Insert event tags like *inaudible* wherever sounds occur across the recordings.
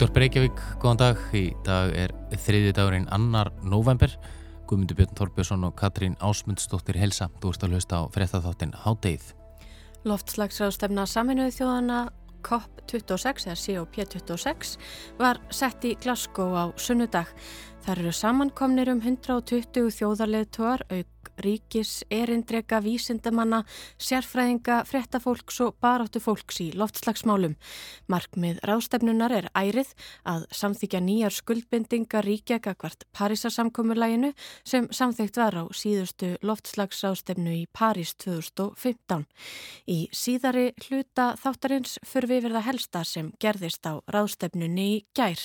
Útvar Breykjavík, góðan dag. Í dag er þriði dagurinn annar november. Guðmundur Björn Þorbjörnsson og Katrín Ásmundsdóttir Helsa. Þú ert að hlusta á frettatháttin Hádeið. Loftslagsráðstefna saminuði þjóðana COP26 eða COP26 var sett í Glasgow á sunnudag. Þar eru samankomnir um 120 þjóðarleðtúar auk ríkis, erindrega, vísindamanna, sérfræðinga, frettafólks og baráttu fólks í loftslagsmálum. Markmið rástefnunar er ærið að samþykja nýjar skuldbendinga ríkjaka hvert Parísasamkommurlæginu sem samþygt var á síðustu loftslagsrástefnu í París 2015. Í síðari hluta þáttarins fyrir við verða helsta sem gerðist á rástefnunni í gær.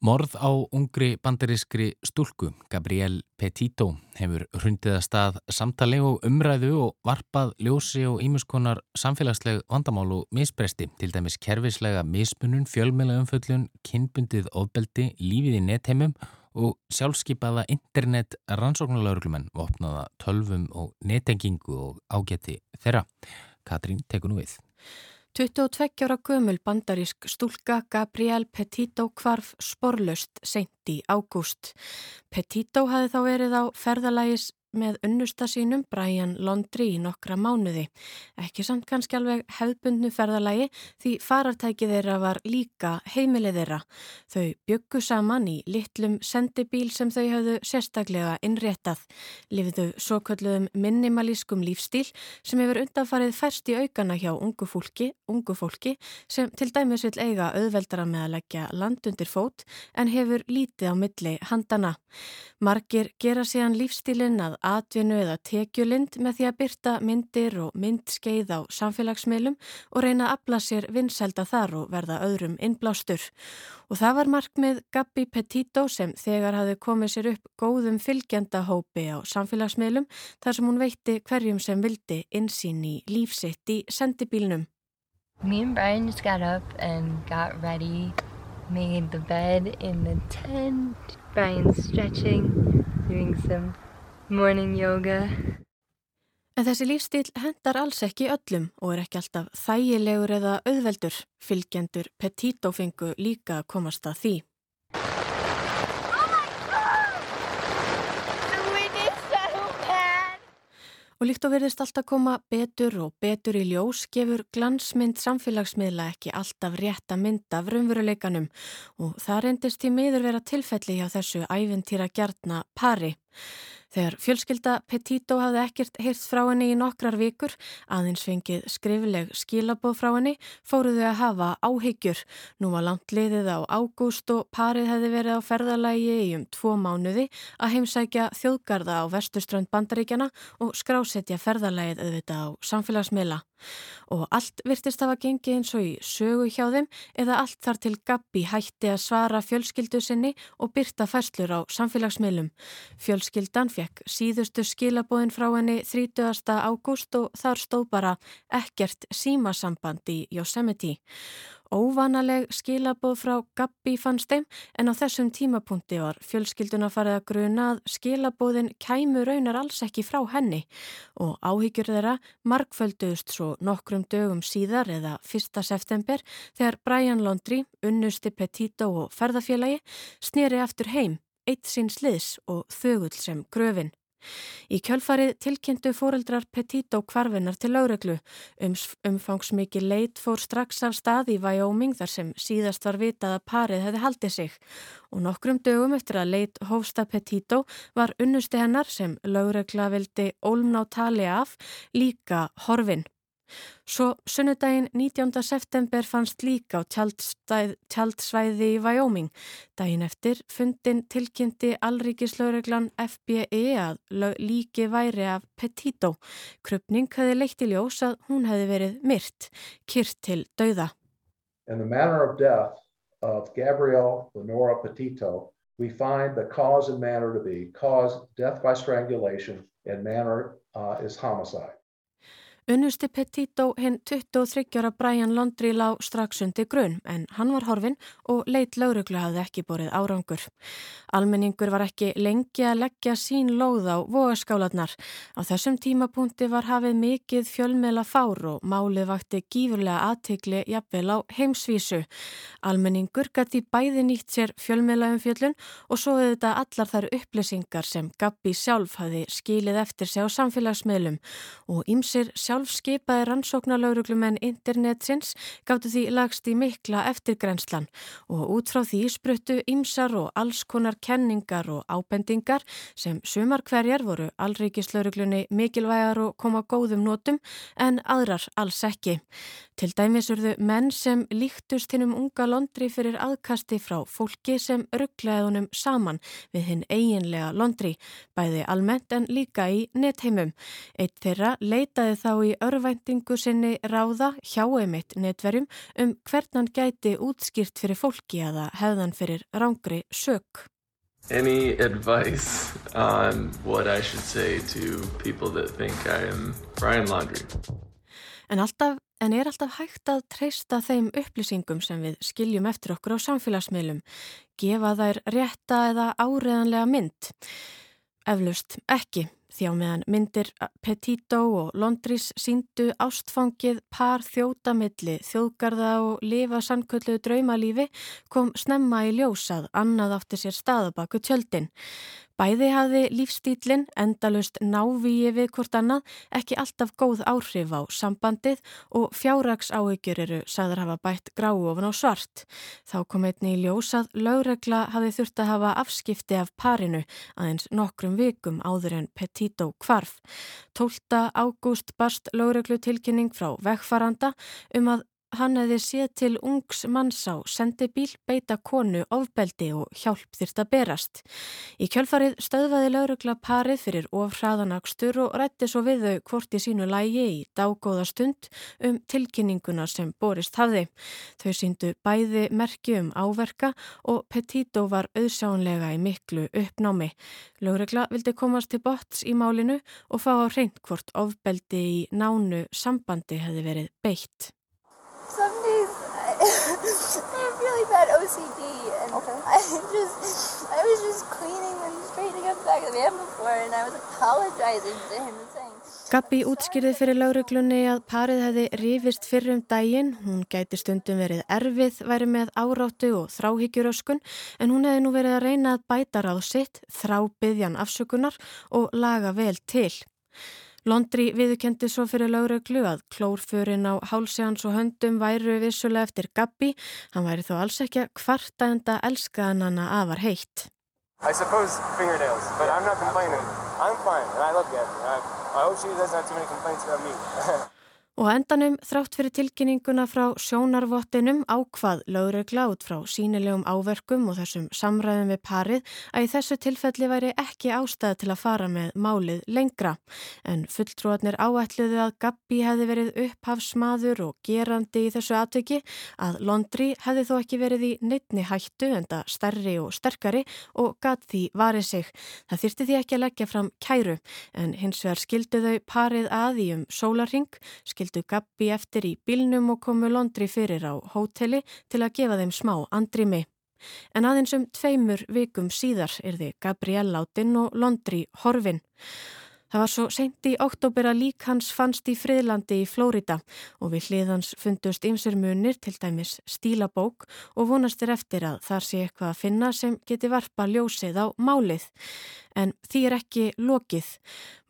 Morð á ungri banderískri stúlku, Gabrielle Petito, hefur hrundið að stað samtali og umræðu og varpað ljósi og ímuskonar samfélagsleg vandamál og misbresti, til dæmis kervislega mismunun, fjölmjöla umföllun, kynbundið ofbeldi, lífið í netheimum og sjálfskeipaða internet rannsóknarlauruglumenn vopnaða tölvum og nettengingu og ágæti þeirra. Katrín tekur nú við. 22 ára gömul bandarísk stúlka Gabrielle Petito kvarf sporlust seint í ágúst. Petito hafi þá verið á ferðalægis með unnusta sínum Brian Londri í nokkra mánuði. Ekki samt kannski alveg hefðbundnu ferðalagi því farartækið þeirra var líka heimilið þeirra. Þau byggu saman í litlum sendibíl sem þau hafðu sérstaklega innréttað. Lifiðu svo kölluðum minimalískum lífstíl sem hefur undanfarið færst í aukana hjá ungu fólki, ungu fólki sem til dæmis vil eiga auðveldara með að leggja land undir fót en hefur lítið á milli handana. Margir gera síðan lífstílinn að atvinnu eða tekjulind með því að byrta myndir og myndskeið á samfélagsmiðlum og reyna að afla sér vinselda þar og verða öðrum innblástur. Og það var markmið Gabi Petito sem þegar hafi komið sér upp góðum fylgjandahópi á samfélagsmiðlum þar sem hún veitti hverjum sem vildi insýn í lífsitt í sendibílnum. Me and Brian just got up and got ready, made the bed in the tent, Brian's stretching, doing some morning yoga. En þessi lífstíl hendar alls ekki öllum og er ekki alltaf þægilegur eða auðveldur. Fylgjendur Petito fengu líka að komast að því. Og líkt og verðist alltaf koma betur og betur í ljós gefur glansmynd samfélagsmiðla ekki alltaf rétt að mynda vrumveruleikanum og það reyndist í miður vera tilfelli hjá þessu æventýra gjarna pari. Þegar fjölskylda Petito hafði ekkert heyrt frá henni í nokkrar vikur, aðeins fengið skrifleg skilabóð frá henni, fóruðu að hafa áhyggjur. Nú var langt liðið á ágúst og parið hefði verið á ferðalægi í um tvo mánuði að heimsækja þjóðgarða á vestuströnd bandaríkjana og skrásetja ferðalægið auðvitað á samfélagsmiðla. Og allt virtist hafa gengið eins og í sögu hjá þeim eða allt þar til Gabi hætti að svara fjölskyldu sinni og byrta fæslur á samfélagsmiðlum. Fjölskyldan fekk síðustu skilabóðin frá henni 30. ágúst og þar stóð bara ekkert símasamband í Yosemite. Óvanaleg skilabóð frá Gabi fannst þeim en á þessum tímapunkti var fjölskylduna farið að gruna að skilabóðin kæmu raunar alls ekki frá henni og áhyggjur þeirra markfölduðust svo nokkrum dögum síðar eða 1. september þegar Brian Laundrie, unnusti Petito og ferðafélagi snýri aftur heim, eitt síns liðs og þögull sem gröfin. Í kjölfarið tilkynntu fóreldrar Petito kvarfinnar til láreglu. Ums, umfangsmikið leit fór strax af stað í Wyoming þar sem síðast var vitað að parið hefði haldið sig. Og nokkrum dögum eftir að leit hófsta Petito var unnusti hennar sem láregla vildi ólmná tali af líka horfin. Svo sunnudaginn 19. september fannst líka á tjaldsvæði í Wyoming. Daginn eftir fundin tilkynnti Alríkislaureglan FBI að líki væri af Petito. Krupning hefði leitt í ljós að hún hefði verið myrt, kyrt til dauða. In the manner of death of Gabrielle Lenora Petito, we find the cause and manner to be cause death by strangulation and manner uh, is homicide. Unnusti Petito hinn 23 ára Brian Londri lá strax undir grunn en hann var horfin og leitt lauruglu hafði ekki borið árangur. Almenningur var ekki lengi að leggja sín lóð á vogaskálanar. Á þessum tímapunkti var hafið mikið fjölmela fár og málið vakti gífurlega aðtikli jafnvel á heimsvísu. Almenningur gæti bæði nýtt sér fjölmela um fjöllun og svo þetta allar þær upplýsingar sem Gabi sjálf hafi skilið eftir sig á samfélagsmiðlum og ýmsir sjálf sjálfskeipaði rannsóknarlauruglumenn internetsins gáttu því lagst í mikla eftirgrenslan og út frá því spruttu ymsar og alls konar kenningar og ábendingar sem sumar hverjar voru allríkislauruglunni mikilvægar og koma góðum nótum en aðrar alls ekki. Til dæmis urðu menn sem líktust hinnum unga Londri fyrir aðkasti frá fólki sem rugglaðunum saman við hinn eiginlega Londri, bæði almennt en líka í netheimum. Eitt þeirra leitaði þá í örvæntingu sinni ráða hjá einmitt netverjum um hvern hann gæti útskýrt fyrir fólki aða hefðan fyrir rángri sök. Any advice on what I should say to people that think I am Brian Laundrie? En, alltaf, en er alltaf hægt að treysta þeim upplýsingum sem við skiljum eftir okkur á samfélagsmiðlum, gefa þær rétta eða áreðanlega mynd? Eflust ekki. Því á meðan myndir Petito og Londris síndu ástfangið par þjótamilli, þjóðgarða og lifa sannkölluðu draumalífi kom snemma í ljósað annað átti sér staðabaku tjöldin. Bæði hafði lífstílinn endalust návíi við hvort annað ekki alltaf góð áhrif á sambandið og fjárrags áhyggjur eru sagðar hafa bætt gráu ofan á svart. Þá kom einni í ljósað lögregla hafi þurft að hafa afskipti af parinu aðeins nokkrum vikum áður en Petito kvarf. 12. ágúst barst lögreglu tilkynning frá vegfaranda um að Hann hefði séð til ungs manns á sendibíl beita konu ofbeldi og hjálp þyrst að berast. Í kjölfarið stöðvaði laurugla parið fyrir ofhraðanakstur og rætti svo við þau hvort í sínu lægi í dágóða stund um tilkynninguna sem borist hafði. Þau síndu bæði merki um áverka og Petito var auðsánlega í miklu uppnámi. Laurugla vildi komast til bots í málinu og fá á reynd hvort ofbeldi í nánu sambandi hefði verið beitt. Some days I, I bad OCD and okay. *laughs* I just I was just cleaning and straightening up the back of the van before and I was apologizing to him and saying Gabi útskýrði fyrir lauruglunni að parið hefði rifist fyrir um daginn, hún gæti stundum verið erfið, væri með áráttu og þráhyggjuröskun en hún hefði nú verið að reyna að bæta ráð sitt, þrá byggjan afsökunar og laga vel til. Londri viðkendi svo fyrir lauruglu að klórförin á hálsjans og höndum væru vissulega eftir Gabi. Hann væri þó alls ekki að kvarta enda elskaðan hana afar heitt. I suppose fingernails, but I'm not complaining. I'm fine and I love Gabby. I, I hope she doesn't have too many complaints about me. *laughs* Og endanum þrátt fyrir tilkynninguna frá sjónarvottinum ákvað lögregla út frá sínilegum áverkum og þessum samræðum við parið að í þessu tilfelli væri ekki ástæð til að fara með málið lengra. En fulltrúarnir áætluðu að Gabi hefði verið upphafsmaður og gerandi í þessu atveki að Londri hefði þó ekki verið í neittni hættu en það stærri og sterkari og gatt því varið sig. Það þyrti því ekki að leggja fram kæru en hins vegar skildu þau parið að í um sólarring, skildu skildu Gabi eftir í bílnum og komu Londri fyrir á hóteli til að gefa þeim smá andrimi. En aðeins um tveimur vikum síðar er þið Gabriel látin og Londri horfin. Það var svo seint í oktober að lík hans fannst í friðlandi í Flórida og við hliðans fundust ymsir munir til dæmis stílabók og vonastir eftir að þar sé eitthvað að finna sem geti varpa ljósið á málið. En því er ekki lokið.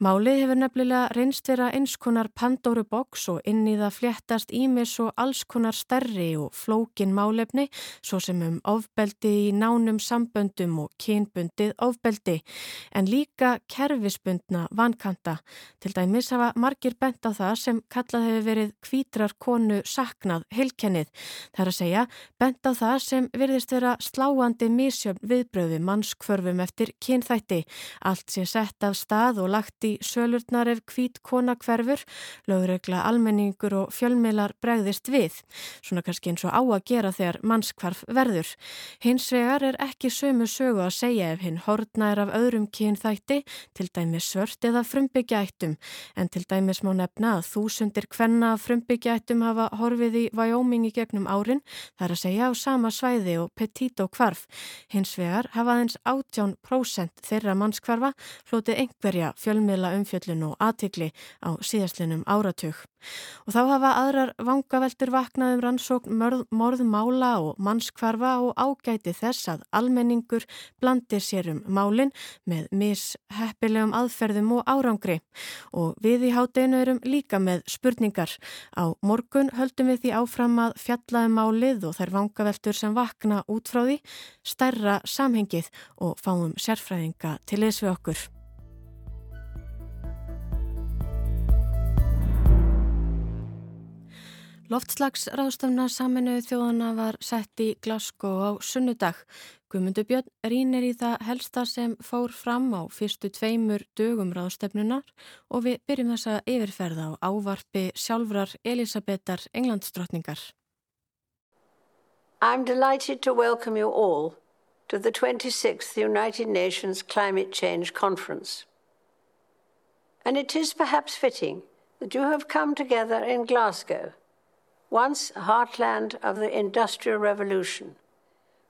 Málið hefur nefnilega reynst vera eins konar Pandoru boks og inn í það fléttast ímis og alls konar stærri og flókin málefni svo sem um ofbeldi í nánum samböndum og kynbundið ofbeldi en líka kerfisbundna vankanta. Til dæmis hafa margir bent á það sem kallað hefur verið kvítrar konu saknað heilkennið. Það er að segja bent á það sem virðist vera sláandi misjöfn viðbröðu mannskvörfum eftir kynþætti Allt sé sett af stað og lagt í sölurnar ef kvít kona hverfur, lögregla almenningur og fjölmilar bregðist við. Svona kannski eins og á að gera þegar mannskvarf verður. Hins vegar er ekki sömu sögu að segja ef hinn hortna er af öðrum kynþætti, til dæmis svört eða frumbyggjaættum, en til dæmis má nefna að þúsundir hvenna frumbyggjaættum hafa horfið í í gegnum árin, þar að segja á sama svæði og Petito kvarf. Hins vegar hafa aðeins 18% þeirra mannskvarfa hlotið einhverja fjölmiðla umfjöllun og aðtikli á síðastlinum áratug. Og þá hafa aðrar vangaveltur vaknaðum rannsókn morðmála og mannskvarfa og ágæti þess að almenningur blandir sér um málinn með misheppilegum aðferðum og árangri. Og við í hátdeinu erum líka með spurningar. Á morgun höldum við því áfram að fjallaði um málið og þær vangaveltur sem vakna út frá því, stærra samhengið og fáum sérfræðinga til þess við okkur. Loftslagsráðstafna saminuðu þjóðana var sett í Glasgow á sunnudag. Guðmundur Björn rínir í það helsta sem fór fram á fyrstu tveimur dögum ráðstefnunar og við byrjum þessa yfirferða á ávarpi sjálfrar Elisabetar Englandsdrottningar. I'm delighted to welcome you all to the 26th United Nations Climate Change Conference. And it is perhaps fitting that you have come together in Glasgow once heartland of the Industrial Revolution,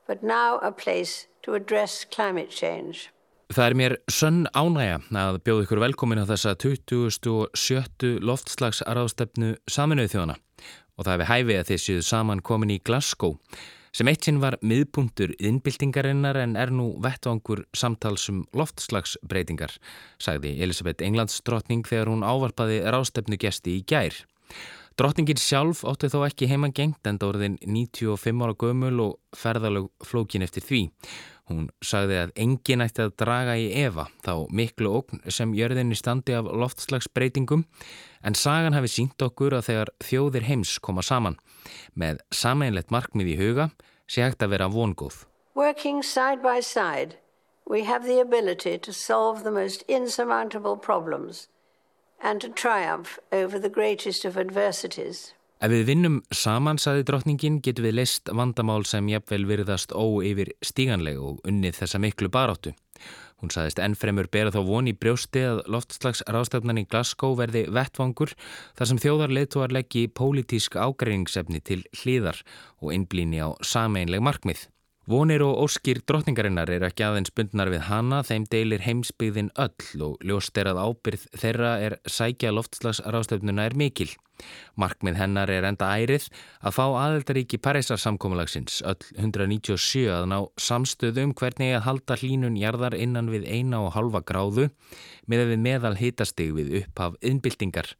but now a place to address climate change. Það er mér sönn ánægja að bjóða ykkur velkomin á þessa 27. loftslagsarafstefnu saminuð þjóðana og það hefur hæfið að þið séu saman komin í Glasgow sem eitt sinn var miðpuntur innbyltingarinnar en er nú vettvangur samtalsum loftslagsbreytingar, sagði Elisabeth Englandsdrottning þegar hún ávarpaði rástefnu gesti í gær. Drottningin sjálf ótti þó ekki heimangengt en það orðin 95 ára gömul og ferðalög flókin eftir því. Hún sagði að engin ætti að draga í Eva þá miklu ógn sem jörðinni standi af loftslagsbreytingum en sagan hafi sínt okkur að þegar þjóðir heims koma saman með sameinlegt markmið í huga sé hægt að vera vongóð. Working side by side we have the ability to solve the most insurmountable problems and to triumph over the greatest of adversities. Ef við vinnum saman, saði drottningin, getum við list vandamál sem jafnvel virðast óyfir stíganleg og unnið þessa miklu baráttu. Hún saðist ennfremur bera þá von í brjósti að loftslags rástefnan í Glasgow verði vettvangur þar sem þjóðar leituar leggji pólitísk ágreiningsefni til hlýðar og innblíni á sameinleg markmið. Vonir og óskir drottningarinnar er ekki aðeins bundnar við hana, þeim deilir heimsbyggðin öll og ljóst er að ábyrð þeirra er sækja loftslagsráðstöfnuna er mikil. Markmið hennar er enda ærið að fá aðeldaríki Parísarsamkómalagsins öll 197 að ná samstöðum hvernig að halda hlínun jarðar innan við eina og halva gráðu með að við meðal hitastig við upphaf innbyltingar.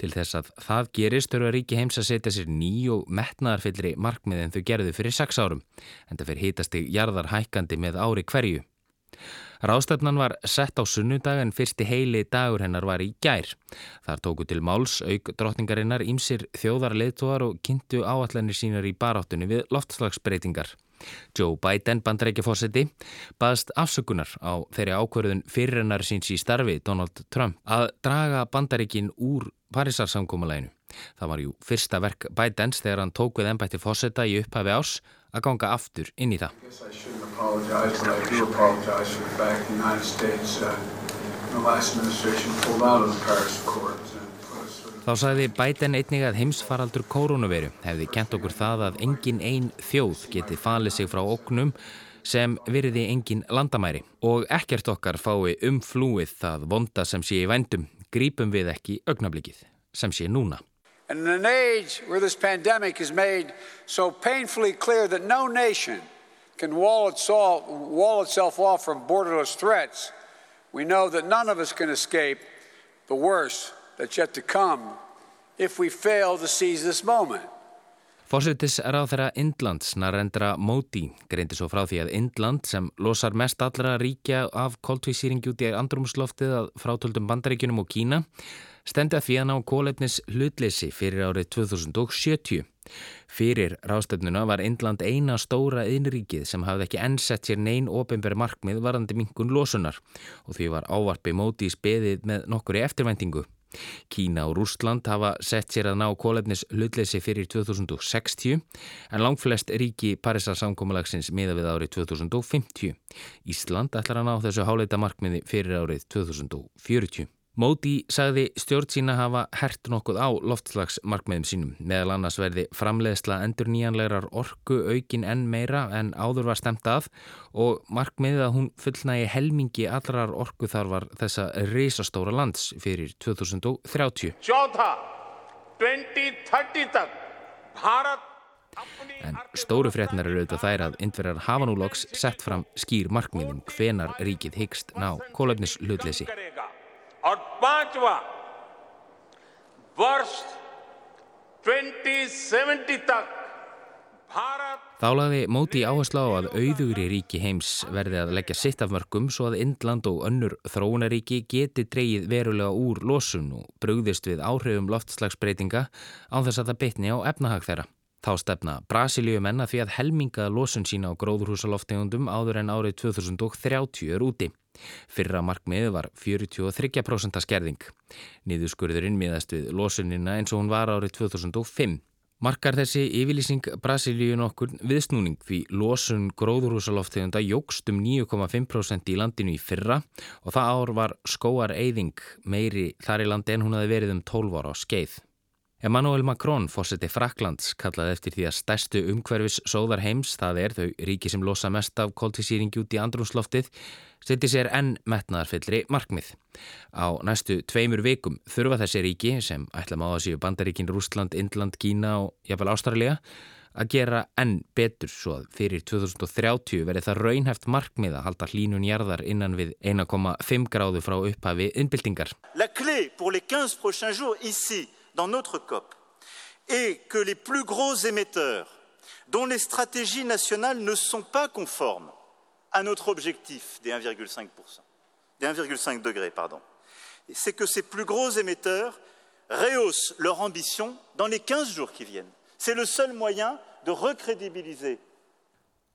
Til þess að það gerist þurfa ríki heims að setja sér ný og metnaðarfyllri markmið en þau gerðu fyrir sex árum, en það fyrir hítast í jarðar hækandi með ári hverju. Rástefnan var sett á sunnudag en fyrsti heili dagur hennar var í gær. Þar tóku til máls auk drotningarinnar ímsir þjóðarleituar og kynntu áallanir sínar í baráttunni við loftslagsbreytingar. Joe Biden, bandrækjafósetti, baðst afsökunar á þeirri ákverðun fyrirrennar síns í starfi Donald Trump að draga bandaríkin úr Parísarsamkómalæginu. Það var jú fyrsta verk Bidens þegar hann tók við ennbætti fósetta í upphafi ás að ganga aftur inn í það. Þá sagði Biden einnig að heimsfaraldur koronaviru hefði kent okkur það að engin einn þjóð geti falið sig frá oknum sem virði engin landamæri og ekkert okkar fái umflúið það vonda sem sé í vændum grípum við ekki augnablikið sem sé núna. And in an age where this pandemic is made so painfully clear that no nation can wall itself, wall itself off from borderless threats, we know that none of us can escape the worst that's yet to come if we fail to seize this moment. Þeirra Indlands, Narendra Modi, greindi svo frá því að Indland sem losar mest allra ríkja af koltvísýringi út í andrumsloftið að frátöldum bandaríkunum og Kína stendi að því að ná kólefnis hlutleysi fyrir árið 2070. Fyrir ráðstöfnuna var Indland eina stóra innríkið sem hafði ekki ennsett sér neyn ofinbæri markmið varandi minkun losunar og því var ávarpi í speðið með nokkuri eftirvæntingu. Kína og Rústland hafa sett sér að ná kólefnis hlutleysi fyrir 2060 en langflest ríki Parísar samkómalagsins miða við árið 2050. Ísland ætlar að ná þessu háleita markmiði fyrir árið 2040. Móti sagði stjórn sína hafa hert nokkuð á loftslagsmarkmiðum sínum. Meðal annars verði framleiðsla endur nýjanlegar orku aukin enn meira en áður var stemt að og markmiðið að hún fullnægi helmingi allrar orku þar var þessa reysastóra lands fyrir 2030. En stóru frétnar eru auðvitað þær að indverjar hafa nú loks sett fram skýr markmiðum hvenar ríkið hyggst ná kólefnis hlutleysi. और पांचवा वर्ष 2070 तक Þá laði móti áherslu á að auðugri ríki heims verði að leggja sitt af mörgum svo að Indland og önnur þróunaríki geti dreyið verulega úr losun og brugðist við áhrifum loftslagsbreytinga á þess að það bytni á efnahag þeirra. Þá stefna Brasilíu menna því að helminga losun sína á gróðurhúsaloftegundum áður en árið 2030 er úti. Fyrra markmiði var 43% skerðing. Niðurskurðurinn miðast við losunina eins og hún var árið 2005. Markar þessi yfirlýsing Brasilíu nokkur viðsnúning því losun gróðurhúsaloftegunda jógst um 9,5% í landinu í fyrra og það ár var skóar eyðing meiri þar í landi en hún hafi verið um 12 ára á skeið. Emmanuel Macron, fórseti Fraklands, kallaði eftir því að stærstu umhverfis sóðar heims, það er þau ríki sem losa mest af kóltísýringi út í andrumsloftið, seti sér enn metnaðarfyllri markmið. Á næstu tveimur vikum þurfa þessi ríki, sem ætla má að séu Bandaríkin, Rúsland, Indland, Kína og jafnvel Ástralja, að gera enn betur svo að fyrir 2030 verði það raunhæft markmið að halda hlínun jarðar innan við 1,5 gráðu frá upphafi innbyltingar. La clé pour les 15 prochains jours ici dans notre COP est que les plus gros émetteurs dont les stratégies nationales ne sont pas conformes à notre objectif des 1,5%, des 1,5 degrés, c'est que ces plus gros émetteurs rehaussent leur ambition dans les 15 jours qui viennent. C'est le seul moyen de recrédibiliser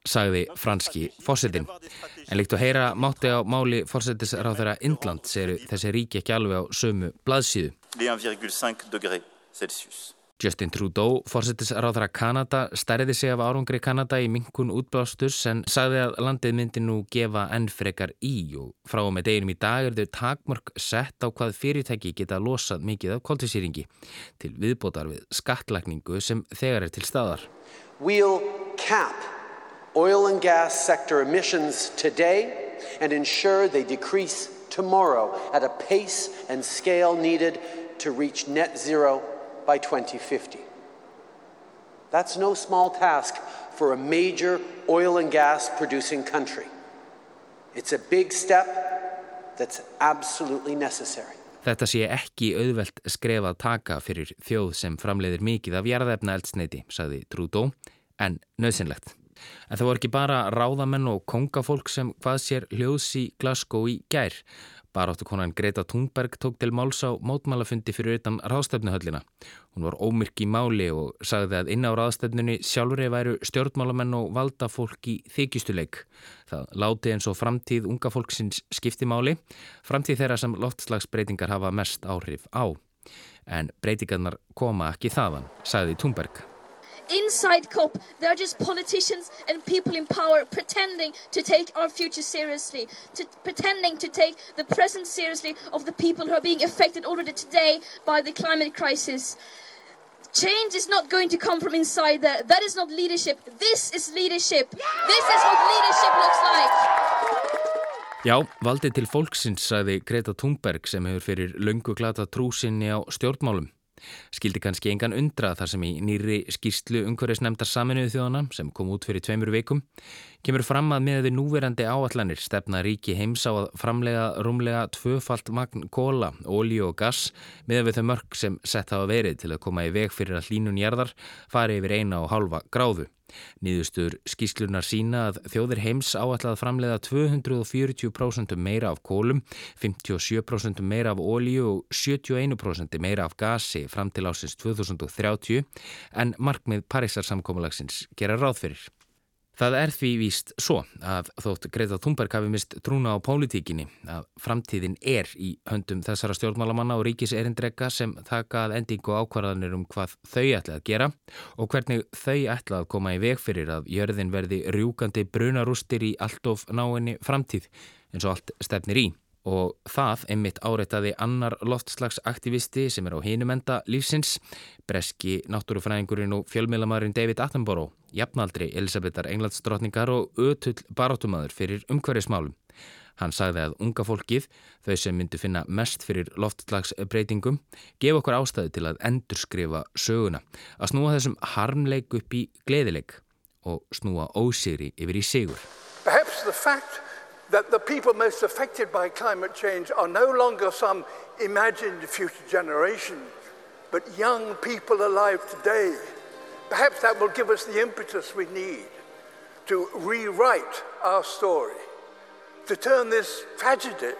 sagði franski fósittin. En líkt að heyra mátti á máli fórsetisráð þeirra Indland séru þessi ríki ekki alveg á sömu blaðsíðu. Justin Trudeau, fórsetisráð þeirra Kanada, stærði sig af árangri Kanada í minkun útblástus en sagði að landið myndi nú gefa enn frekar í og frá og með deginum í dag er þau takmörk sett á hvað fyrirtæki geta losað mikið af koltisýringi til viðbótar við skattlagningu sem þegar er til staðar. We'll cap oil and gas sector emissions today and ensure they decrease tomorrow at a pace and scale needed to reach net zero by 2050. That's no small task for a major oil and gas producing country. It's a big step that's absolutely necessary. Þetta sé ekki auðvelt skrefað taka fyrir þjóð sem framleiðir mikið af jarðefna eldsneiti, sagði Trúdó, en nöðsynlegt. En það voru ekki bara ráðamenn og kongafólk sem hvað sér hljóðs í Glasgow í gær. Baráttu konan Greta Thunberg tók til máls á mótmálafundi fyrir utan ráðstöfnuhöllina. Hún var ómyrk í máli og sagði að inn á ráðstöfnunni sjálfurri væru stjórnmálamenn og valda fólk í þykjustuleik. Það láti eins og framtíð unga fólksins skiptimáli, framtíð þeirra sem loftslagsbreytingar hafa mest áhrif á. En breytingarnar koma ekki þaðan, sagði Thunberg. Inside COP, there are just politicians and people in power pretending to take our future seriously, to, pretending to take the present seriously of the people who are being affected already today by the climate crisis. Change is not going to come from inside there. That is not leadership. This is leadership. This is what leadership looks like. Já, valdið til fólksins, sagði Greta Thunberg sem hefur fyrir löngu glata trúsinni á stjórnmálum. Skildi kannski engan undra þar sem í nýri skýrstlu umhverfisnemndar saminuðu þjóðana sem kom út fyrir tveimur veikum kemur fram að með við núverandi áallanir stefna ríki heims á að framlega rúmlega tvöfalt magn kóla, ólíu og gass með við þau mörg sem sett hafa verið til að koma í veg fyrir að hlínun jarðar fari yfir eina og halva gráðu. Nýðustur skíslunar sína að þjóðir heims áætlað framleiða 240% meira af kólum, 57% meira af ólíu og 71% meira af gasi fram til ásins 2030 en markmið Parísarsamkómulagsins gera ráð fyrir. Það er því víst svo að þótt Greta Thunberg hafi mist trúna á pólitíkinni að framtíðin er í höndum þessara stjórnmálamanna og ríkis erindrega sem taka að endingu ákvarðanir um hvað þau ætla að gera og hvernig þau ætla að koma í veg fyrir að jörðin verði rjúkandi brunarústir í allt of náinni framtíð eins og allt stefnir í og það einmitt áreitaði annar loftslagsaktivisti sem er á hinumenda lífsins, breski náttúrufræðingurinn og fjölmiðlamadurinn David Attenborough, jafnaldri Elisabethar Englandsdrottningar og ötull barátumadur fyrir umhverfismálum. Hann sagði að unga fólkið, þau sem myndu finna mest fyrir loftslagsbreytingum, gef okkur ástæðu til að endurskrifa söguna, að snúa þessum harmleik upp í gleðileik og snúa ósýri yfir í sigur. Perhaps the fact that the people most affected by climate change are no longer some imagined future generation, but young people alive today. Perhaps that will give us the impetus we need to rewrite our story, to turn this tragedy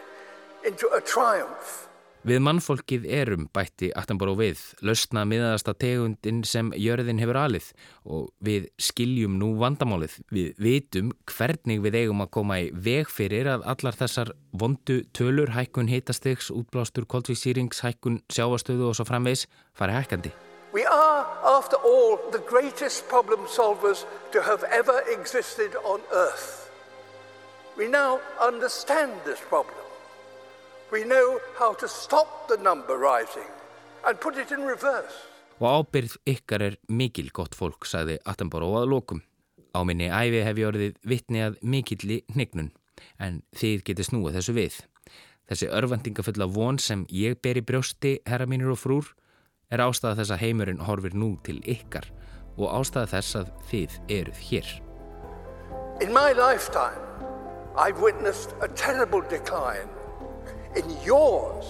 into a triumph. Við mannfólkið erum bætti Attenborough við, lausna miðaðasta tegundin sem jörðin hefur alið og við skiljum nú vandamálið. Við vitum hvernig við eigum að koma í veg fyrir að allar þessar vondu tölur, hækkun heitastegs, útblástur, koldvísýrings, hækkun sjáastöðu og svo framvegs fari hækkandi. We are, after all, the greatest problem solvers to have ever existed on earth. We now understand this problem. We know how to stop the number rising and put it in reverse. Og ábyrð ykkar er mikil gott fólk, sagði Attenborough að lókum. Á minni æfi hef ég orðið vittni að mikilli hnignun, en þið getur snúið þessu við. Þessi örvendingafulla von sem ég ber í brjósti, herra mínir og frúr, er ástæða þess að heimurinn horfir nú til ykkar og ástæða þess að þið eruð hér. In my lifetime, I've witnessed a terrible decline in yours,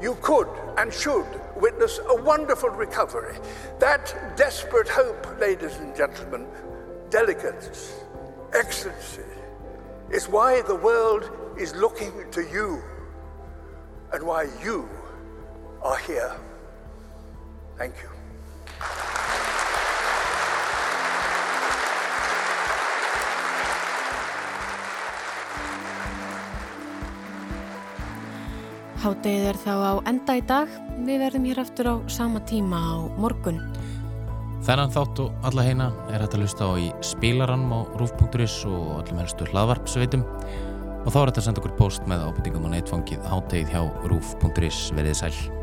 you could and should witness a wonderful recovery. That desperate hope, ladies and gentlemen, delegates, excellency, is why the world is looking to you and why you are here. Thank you. Háttegið er þá á enda í dag. Við verðum hér aftur á sama tíma á morgun. Þennan þátt og alla heina er hægt að lusta á í spilarann á rúf.is og allum helstu hlaðvarpsveitum og þá er þetta að senda okkur post með ábyrtingum á neitfangið háttegið hjá rúf.is verið sæl.